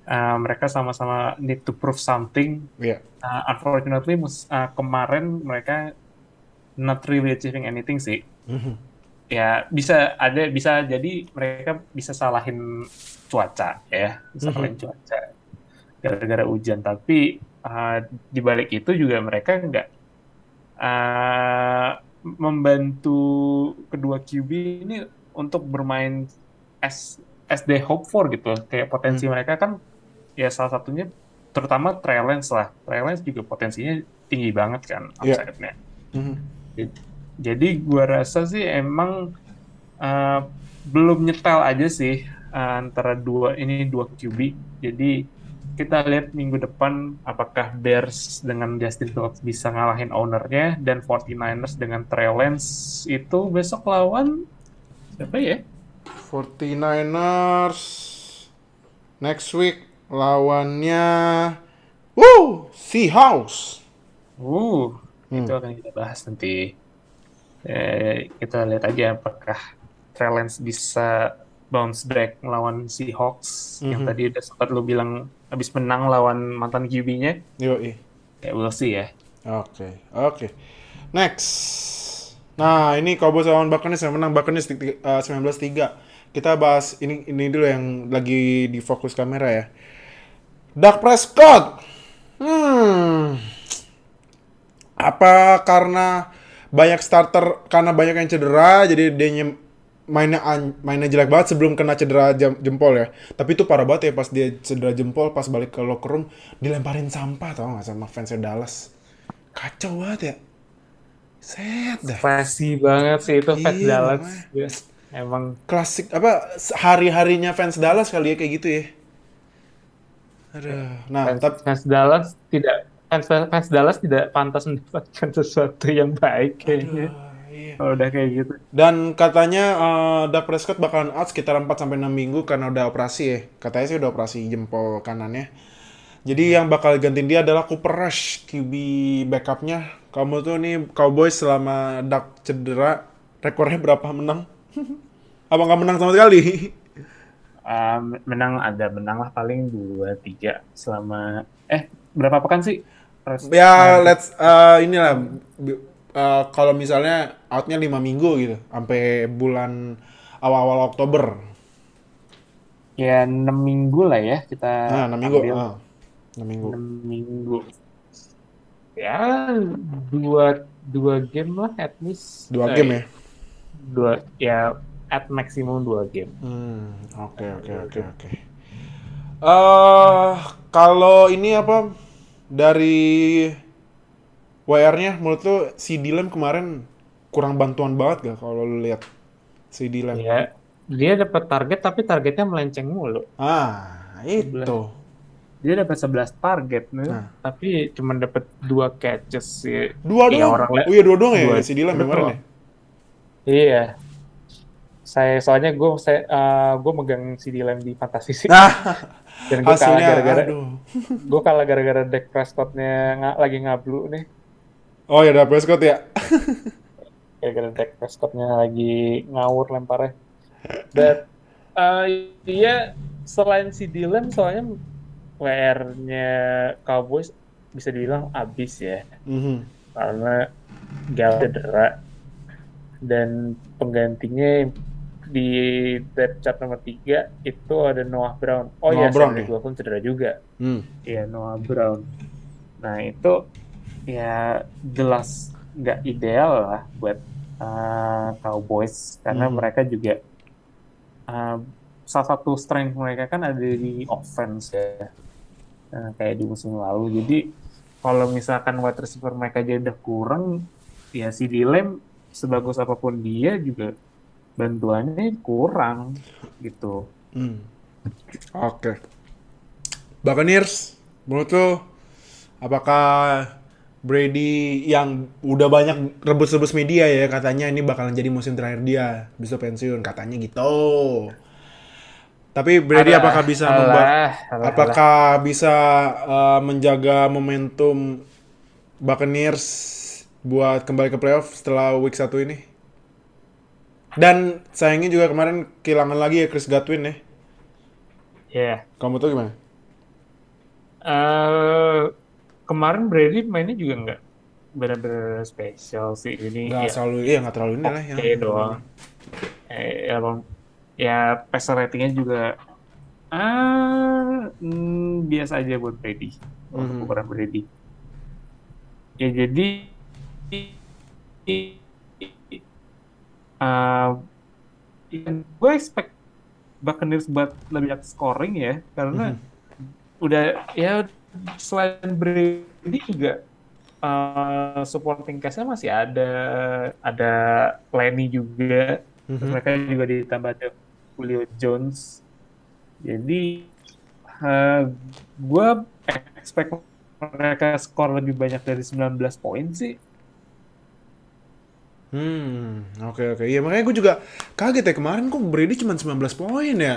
Speaker 3: uh, mereka sama-sama need to prove something.
Speaker 2: Iya.
Speaker 3: Uh, unfortunately uh, kemarin mereka not really achieving anything sih.
Speaker 2: Mhm.
Speaker 3: Ya bisa ada bisa jadi mereka bisa salahin cuaca ya, bisa
Speaker 2: Mhm.
Speaker 3: salahin cuaca gara-gara hujan. Tapi uh, di balik itu juga mereka nggak uh, membantu kedua QB ini untuk bermain as as they hope for gitu. Kayak potensi mereka kan ya salah satunya terutama Trey Lance lah. Trey Lance juga potensinya tinggi banget kan
Speaker 2: Iya.
Speaker 3: upside-nya.
Speaker 2: Mhm.
Speaker 3: Jadi gua rasa sih emang uh, belum nyetel aja sih uh, antara dua ini dua QB. Jadi kita lihat minggu depan apakah Bears dengan Justin Fields bisa ngalahin ownernya dan 49ers dengan Trey Lance itu besok lawan siapa ya?
Speaker 2: 49ers next week lawannya Woo, Seahawks.
Speaker 3: Uh,
Speaker 2: Hmm.
Speaker 3: itu akan kita bahas nanti. Eh, kita lihat aja apakah Trey Lance bisa bounce back melawan Seahawks yang
Speaker 2: Mhm.
Speaker 3: tadi udah sempat lu bilang habis menang lawan mantan QB-nya.
Speaker 2: Yoi.
Speaker 3: Ya we'll see ya.
Speaker 2: Oke, oke. Next. Nah, ini Cowboys lawan Buccaneers yang menang Buccaneers uh, 19-3. Kita bahas ini ini dulu yang lagi di fokus kamera ya. Dak Prescott. Hmm. Apa karena banyak starter karena banyak yang cedera jadi dia mainnya mainnya jelek banget sebelum kena cedera jam- jempol ya. Tapi itu parah banget ya pas dia cedera jempol pas balik ke locker room dilemparin sampah tau gak sama fansnya Dallas. Kacau banget ya. Set dah.
Speaker 3: Classy banget sih itu Fat
Speaker 2: Iya,
Speaker 3: Dallas.
Speaker 2: makanya.
Speaker 3: Emang
Speaker 2: Klasik apa hari-harinya fans Dallas kali ya kayak gitu ya. Aduh. Nah,
Speaker 3: fans,
Speaker 2: tapi
Speaker 3: fans Dallas tidak fans, fans Dallas tidak pantas mendapatkan sesuatu yang baik kayaknya.
Speaker 2: iya.
Speaker 3: Kalau udah kayak gitu.
Speaker 2: Dan katanya eh, Dak Prescott bakalan out sekitar 4 sampai 6 minggu karena udah operasi ya. Katanya sih udah operasi jempol kanannya. Jadi yang bakal gantiin dia adalah Cooper Rush, QB backupnya. Kamu tuh nih Cowboys selama Dak cedera, rekornya berapa menang? Apa nggak menang sama sekali?
Speaker 3: Um, menang ada menang lah paling dua tiga selama eh berapa pekan sih? Res-
Speaker 2: ya, let's eh, inilah eh, kalau misalnya outnya 5 minggu gitu, sampai bulan awal-awal Oktober.
Speaker 3: Ya enam minggu lah ya kita
Speaker 2: Nah, 6 minggu.
Speaker 3: ambil.
Speaker 2: Ah, 6 minggu.
Speaker 3: enam minggu. Ya dua dua game lah at least.
Speaker 2: Dua game ya.
Speaker 3: Dua ya at maksimum dua game.
Speaker 2: Hmm, oke oke oke oke. Eh, kalau ini apa dari WR-nya menurut lu si Dylan kemarin kurang bantuan banget gak kalau lu lihat si Dylan?
Speaker 3: Ya dia dapat target tapi targetnya melenceng mulu.
Speaker 2: Ah, itu.
Speaker 3: Dia dapat 11 target nih,
Speaker 2: Nah.
Speaker 3: tapi cuma dapat dua catches sih.
Speaker 2: Dua
Speaker 3: Iya,
Speaker 2: doang.
Speaker 3: orang
Speaker 2: oh iya dua doang ya
Speaker 3: dua.
Speaker 2: si Dylan kemarin ya.
Speaker 3: Iya. Saya soalnya gue saya gue megang CD Lamb di fantasi sih.
Speaker 2: Nah,
Speaker 3: Dan gue kalah gara-gara gue kalah gara-gara Dak Prescott-nya nga- lagi ngablu nih.
Speaker 2: Oh ya udah Prescott ya.
Speaker 3: Gara-gara Dak Prescott-nya lagi ngawur lemparnya. Dan eh, iya selain si Dylan soalnya WR-nya Cowboys bisa dibilang abis ya.
Speaker 2: Mhm.
Speaker 3: karena Gal cedera dan penggantinya di depth chart nomor 3 itu ada Noah Brown. Oh
Speaker 2: Noah
Speaker 3: iya,
Speaker 2: Brown
Speaker 3: Cedric
Speaker 2: ya?
Speaker 3: Wilson cedera juga.
Speaker 2: Hmm.
Speaker 3: Iya, Noah Brown. Nah, itu ya jelas nggak ideal lah buat uh, Cowboys karena
Speaker 2: Hmm.
Speaker 3: mereka juga uh, salah satu strength mereka kan ada di offense ya. Nah, kayak di musim lalu. Jadi kalau misalkan wide receiver mereka aja udah kurang, ya si Dilem sebagus apa pun dia juga bantuannya kurang gitu.
Speaker 2: Hmm. Oke. Buccaneers, menurut lo apakah Brady yang udah banyak rebus-rebus media ya katanya ini bakalan jadi musim terakhir dia bisa pensiun katanya gitu. Tapi Brady
Speaker 3: Alah,
Speaker 2: apakah bisa
Speaker 3: alah, alah,
Speaker 2: apakah bisa uh, menjaga momentum Buccaneers buat kembali ke playoff setelah week 1 ini? Dan sayangnya juga kemarin kehilangan lagi ya Chris Godwin ya.
Speaker 3: Ya.
Speaker 2: Kamu tuh gimana?
Speaker 3: Eh, kemarin Brady mainnya juga nggak benar-benar spesial sih ini.
Speaker 2: Nggak
Speaker 3: ya,
Speaker 2: selalu, iya nggak terlalu ini lah ya.
Speaker 3: oke doang. Eh, emang ya passer ratingnya juga ah hmm, biasa aja buat Brady untuk
Speaker 2: Mhm.
Speaker 3: ukuran Brady. Ya jadi uh, gue expect Buccaneers buat lebih banyak scoring ya karena udah ya selain Brady juga uh, supporting cast-nya masih ada ada Lenny juga terus
Speaker 2: Mhm.
Speaker 3: mereka juga ditambah ada Julio Jones. Jadi uh, gue expect mereka skor lebih banyak dari 19 poin sih
Speaker 2: Hmm, oke oke. Iya makanya gue juga kaget ya kemarin kok Brady cuma 19 poin ya.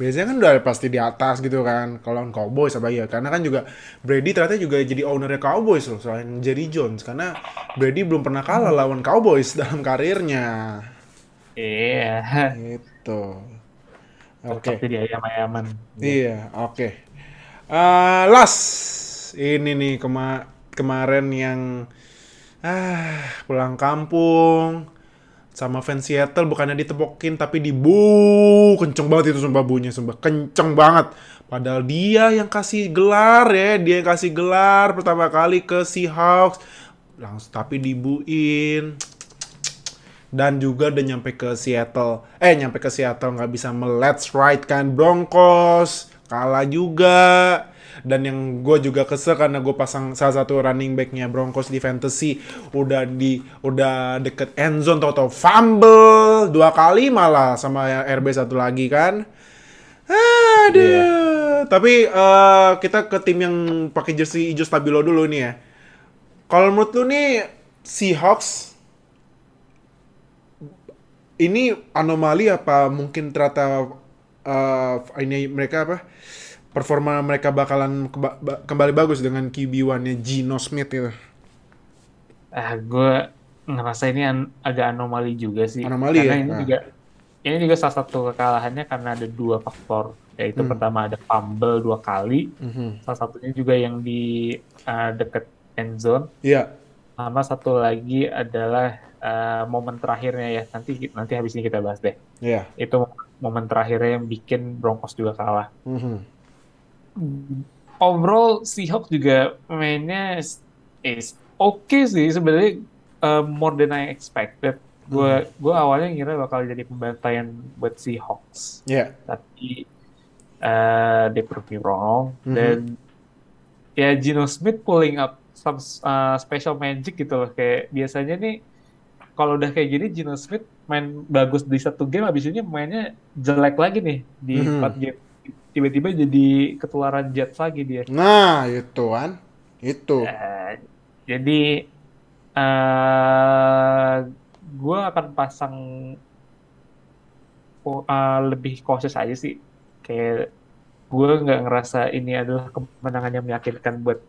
Speaker 2: Biasanya kan udah pasti di atas gitu kan kalau Cowboys apa ya. Karena kan juga Brady ternyata juga jadi ownernya Cowboys loh selain Jerry Jones karena Brady belum pernah kalah lawan Cowboys dalam karirnya.
Speaker 3: iya
Speaker 2: Gitu. Oke.
Speaker 3: cocok jadi ayam-ayaman
Speaker 2: Iya, oke. Eh, last ini nih kema kemarin yang ah pulang kampung. Sama fans Seattle bukannya ditepokin tapi dibu kenceng banget itu sumpah bunyinya sumpah. Kenceng banget. Padahal dia yang kasih gelar ya. Dia yang kasih gelar pertama kali ke Seahawks. Langsung tapi dibuin. Dan juga udah nyampe ke Seattle. Eh nyampe ke Seattle nggak bisa. Melets right kan. Broncos. Kalah juga dan yang gue juga kesel karena gue pasang salah satu running backnya Broncos di fantasy. Udah di udah deket end zone tau tau fumble dua kali malah sama RB satu lagi kan. Aduh. Tapi eh, kita ke tim yang pakai jersey hijau stabilo dulu nih ya. Kalau menurut lu nih Seahawks ini anomali apa? Mungkin ternyata eh, ini mereka apa performa mereka bakalan keba- kembali bagus dengan QB1-nya Gino Smith itu.
Speaker 3: ah gue ngerasa ini an- agak anomali juga sih
Speaker 2: Anomali
Speaker 3: karena
Speaker 2: ya?
Speaker 3: ini
Speaker 2: Ah.
Speaker 3: juga ini juga salah satu kekalahannya karena ada dua faktor yaitu
Speaker 2: Hmm.
Speaker 3: pertama ada fumble dua kali
Speaker 2: Mhm.
Speaker 3: salah satunya juga yang di uh, deket end zone
Speaker 2: Iya.
Speaker 3: sama satu lagi adalah uh, momen terakhirnya ya nanti nanti habis ini kita bahas deh
Speaker 2: Iya.
Speaker 3: itu momen terakhirnya yang bikin Broncos juga kalah
Speaker 2: Mhm.
Speaker 3: Overall Seahawks juga mainnya is, is oke sih sebenarnya uh, more than I expected. Gue gue awalnya ngira bakal jadi pembantaian buat Seahawks,
Speaker 2: Iya.
Speaker 3: tapi uh, they prove me wrong.
Speaker 2: Mhm.
Speaker 3: Dan ya Gino Smith pulling up some uh, special magic gitu loh kayak biasanya nih kalau udah kayak gini Gino Smith main bagus di satu game habis ini mainnya jelek lagi nih di
Speaker 2: Mhm.
Speaker 3: empat game tiba-tiba jadi ketularan Jets lagi dia
Speaker 2: Nah, itu kan. Itu.
Speaker 3: Eh, jadi eh gue akan pasang oh, eh, lebih cautious aja sih. Kayak gue nggak ngerasa ini adalah kemenangan yang meyakinkan buat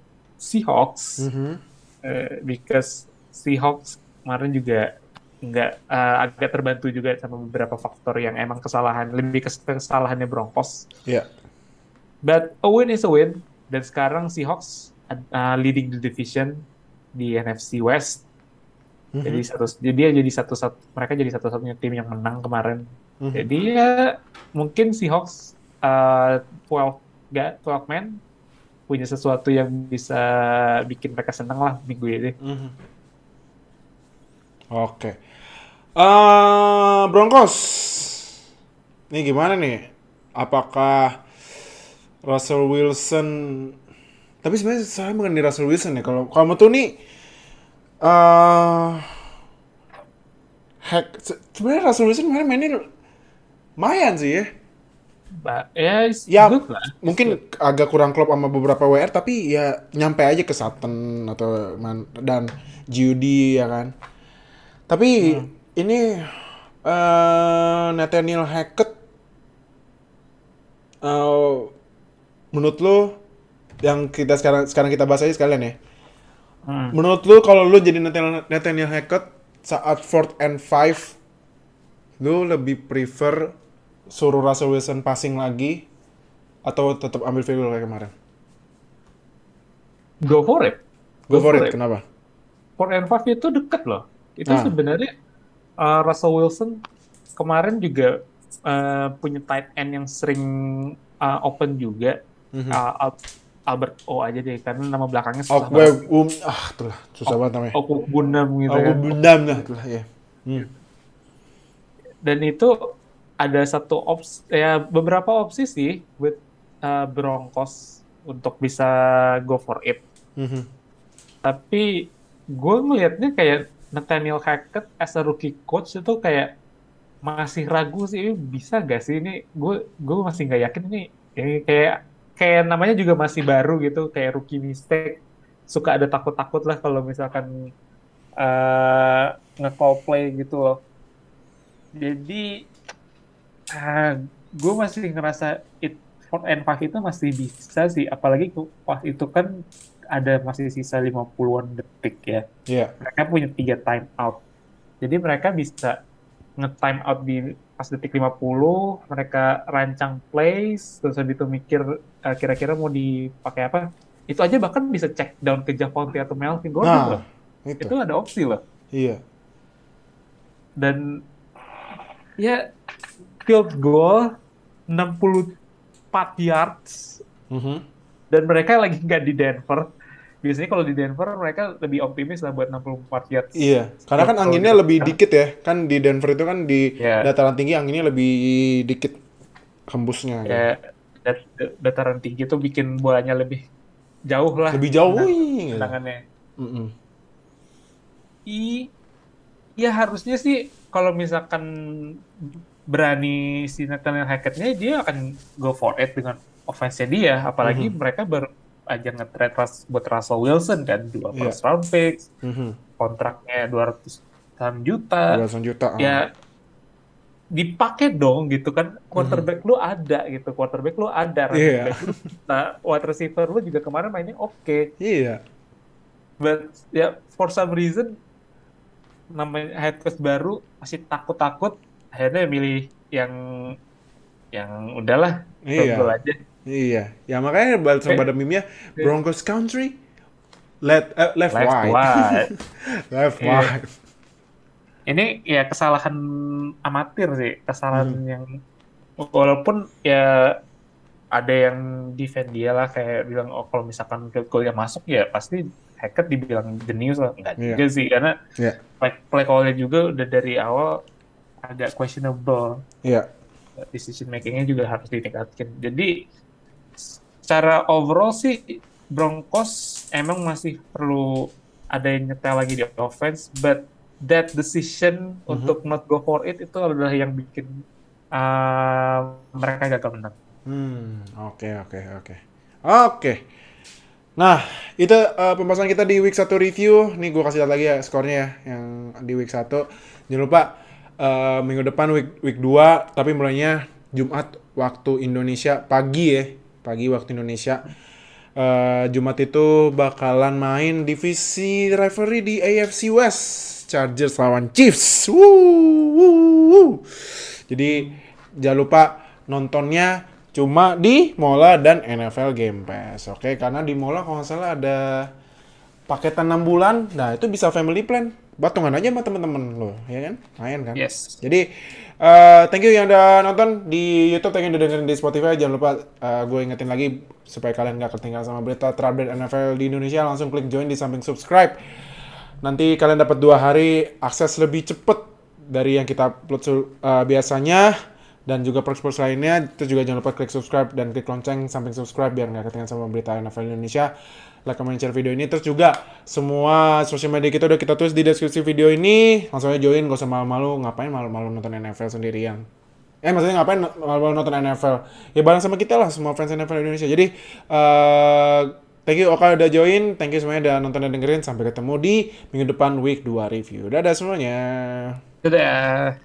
Speaker 3: Seahawks,
Speaker 2: Mhm.
Speaker 3: eh, because Seahawks kemarin juga nggak eh, agak terbantu juga sama beberapa faktor yang emang kesalahan lebih ke kesalahannya Broncos.
Speaker 2: Iya.
Speaker 3: But a win is a win. Dan sekarang Seahawks uh, leading the division di NFC West.
Speaker 2: Mhm.
Speaker 3: Jadi satu jadi dia jadi satu satu mereka jadi satu-satunya tim yang menang kemarin.
Speaker 2: Mhm.
Speaker 3: Jadi ya mungkin Seahawks uh, 12 ga 12 man punya sesuatu yang bisa bikin mereka senang lah minggu ini.
Speaker 2: Mhm. Oke. Eh, Broncos. Ini gimana nih? Apakah Russell Wilson tapi sebenarnya saya mengenai Russell Wilson ya kalau kamu tuh nih eh hack se- sebenarnya Russell Wilson kemarin mainnya lumayan sih ya.
Speaker 3: Ba- ya,
Speaker 2: Ya,
Speaker 3: good lah.
Speaker 2: mungkin agak kurang klop sama beberapa WR tapi ya nyampe aja ke Sutton atau man, dan Judy ya kan. Tapi ini eh Nathaniel Hackett eh menurut lo yang kita sekarang sekarang kita bahas aja sekalian ya.
Speaker 3: Hmm.
Speaker 2: Menurut lu kalau lu jadi Nathaniel, Nathaniel Hackett saat fourth and five lu lebih prefer suruh Russell Wilson passing lagi atau tetap ambil field goal kayak kemarin?
Speaker 3: Go for it.
Speaker 2: Go, for it. Kenapa?
Speaker 3: 4 and 5 itu deket loh. Itu
Speaker 2: Ah.
Speaker 3: sebenarnya uh, Russell Wilson kemarin juga uh, punya tight end yang sering uh, open juga.
Speaker 2: Mhm.
Speaker 3: Uh, Al- Albert O aja deh, karena nama belakangnya susah
Speaker 2: Okwe,
Speaker 3: banget.
Speaker 2: um, ah, itulah susah banget namanya.
Speaker 3: Oku Bunam gitu
Speaker 2: Aku
Speaker 3: kan.
Speaker 2: bundam lah, itulah ya. Hmm.
Speaker 3: Dan itu ada satu opsi, ya beberapa opsi sih buat uh, Broncos untuk bisa go for it.
Speaker 2: Mhm.
Speaker 3: Tapi gue ngelihatnya kayak Nathaniel Hackett as a rookie coach itu kayak masih ragu sih bisa gak sih ini? Gue gue masih nggak yakin ini. Ini kayak kayak namanya juga masih baru gitu kayak rookie mistake. Suka ada takut-takut lah kalau misalkan eh nge-call play gitu loh. Jadi ah, gue masih ngerasa it fourth and five itu masih bisa sih. Apalagi pas itu kan ada masih sisa 50-an detik ya
Speaker 2: Iya.
Speaker 3: mereka punya tiga time out. Jadi mereka bisa nge-time out di pas detik 50, mereka rancang plays, terus habis itu mikir uh, kira-kira mau dipakai apa. Itu aja bahkan bisa check down ke Javonte atau Melvin Gordon
Speaker 2: Nah,
Speaker 3: loh.
Speaker 2: itu.
Speaker 3: Itu ada opsi loh.
Speaker 2: Iya.
Speaker 3: Dan ya field goal 64 yards
Speaker 2: Mhm.
Speaker 3: dan mereka lagi nggak di Denver. Biasanya kalau di Denver mereka lebih optimis lah buat 64 yards.
Speaker 2: Iya, karena kan anginnya lebih dikit ya. Kan di Denver itu kan di
Speaker 3: Iya.
Speaker 2: dataran tinggi anginnya lebih dikit hembusnya. gitu.
Speaker 3: ya dat- dataran tinggi itu bikin bolanya lebih jauh lah
Speaker 2: Lebih jauh.
Speaker 3: tendangan-
Speaker 2: wih, gitu.
Speaker 3: tendangannya.
Speaker 2: Mm-mm.
Speaker 3: I, ya harusnya sih kalau misalkan berani si Nathaniel Hackett-nya dia akan go for it dengan offense-nya dia, apalagi
Speaker 2: Mhm.
Speaker 3: mereka baru aja nge-trade Rus- buat Russell Wilson kan dua
Speaker 2: Iya.
Speaker 3: first round picks,
Speaker 2: Mhm.
Speaker 3: kontraknya 200 juta.
Speaker 2: 200 juta. ah.
Speaker 3: ya dipakai dong gitu kan quarterback lu ada gitu quarterback lu ada
Speaker 2: Iya.
Speaker 3: back lu nah wide receiver lu juga kemarin mainnya oke
Speaker 2: Iya.
Speaker 3: but ya for some reason namanya head coach baru masih takut-takut akhirnya milih yang yang udahlah
Speaker 2: Iya.
Speaker 3: aja
Speaker 2: Iya. Ya makanya balik sama
Speaker 3: Eh.
Speaker 2: pada meme-nya Broncos country left eh, left,
Speaker 3: left
Speaker 2: wide.
Speaker 3: wide
Speaker 2: left
Speaker 3: Iya.
Speaker 2: wide.
Speaker 3: ini ya kesalahan amatir sih kesalahan
Speaker 2: Hmm.
Speaker 3: yang walaupun ya ada yang defend dia lah kayak bilang oh kalau misalkan field goal yang masuk ya pasti Hackett dibilang jenius lah enggak
Speaker 2: Iya.
Speaker 3: juga sih karena
Speaker 2: Iya.
Speaker 3: play, play call-nya juga udah dari awal agak questionable
Speaker 2: Iya.
Speaker 3: decision makingnya juga harus ditingkatkan jadi secara overall sih Broncos emang masih perlu ada yang nyetel lagi di offense but that decision
Speaker 2: Mhm.
Speaker 3: untuk not go for it itu adalah yang bikin uh, mereka gagal menang
Speaker 2: Hmm, oke oke oke. Oke. Nah, itu eh, pembahasan kita di week 1 review. Nih gue kasih lihat lagi ya skornya ya yang di week 1. Jangan lupa eh, minggu depan week week 2 tapi mulainya Jumat waktu Indonesia pagi ya. Pagi waktu Indonesia. Eh, Jumat itu bakalan main divisi rivalry di AFC West. Chargers lawan Chiefs. Wuh, wuh, wuh. Jadi jangan lupa nontonnya cuma di Mola dan NFL Game Pass. Oke, karena di Mola kalau nggak salah ada paketan 6 bulan. Nah, itu bisa family plan. Batungan aja sama temen-temen lo, ya kan? Main kan?
Speaker 3: yes
Speaker 2: Jadi, eh, thank you yang udah nonton di YouTube, thank you udah dengerin di Spotify. Jangan lupa eh, gue ingetin lagi supaya kalian nggak ketinggalan sama berita terupdate NFL di Indonesia. Langsung klik join di samping subscribe. Nanti kalian dapat dua hari akses lebih cepet dari yang kita upload eh, biasanya dan juga perks-perks lainnya. Terus juga jangan lupa klik subscribe dan klik lonceng samping subscribe biar nggak ketinggalan sama berita NFL Indonesia. Like, comment, share video ini. Terus juga semua sosial media kita udah kita tulis di deskripsi video ini. Langsung aja join, gak usah malu-malu. Ngapain malu-malu nonton NFL sendirian? Eh maksudnya ngapain malu-malu nonton NFL? Ya bareng sama kita lah semua fans NFL Indonesia. Jadi eh thank you Oka udah join. Thank you semuanya udah nonton dan dengerin. Sampai ketemu di minggu depan week 2 review. Dadah semuanya.
Speaker 3: dadah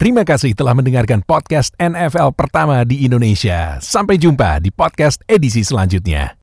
Speaker 1: Terima kasih telah mendengarkan podcast NFL pertama di Indonesia. Sampai jumpa di podcast edisi selanjutnya.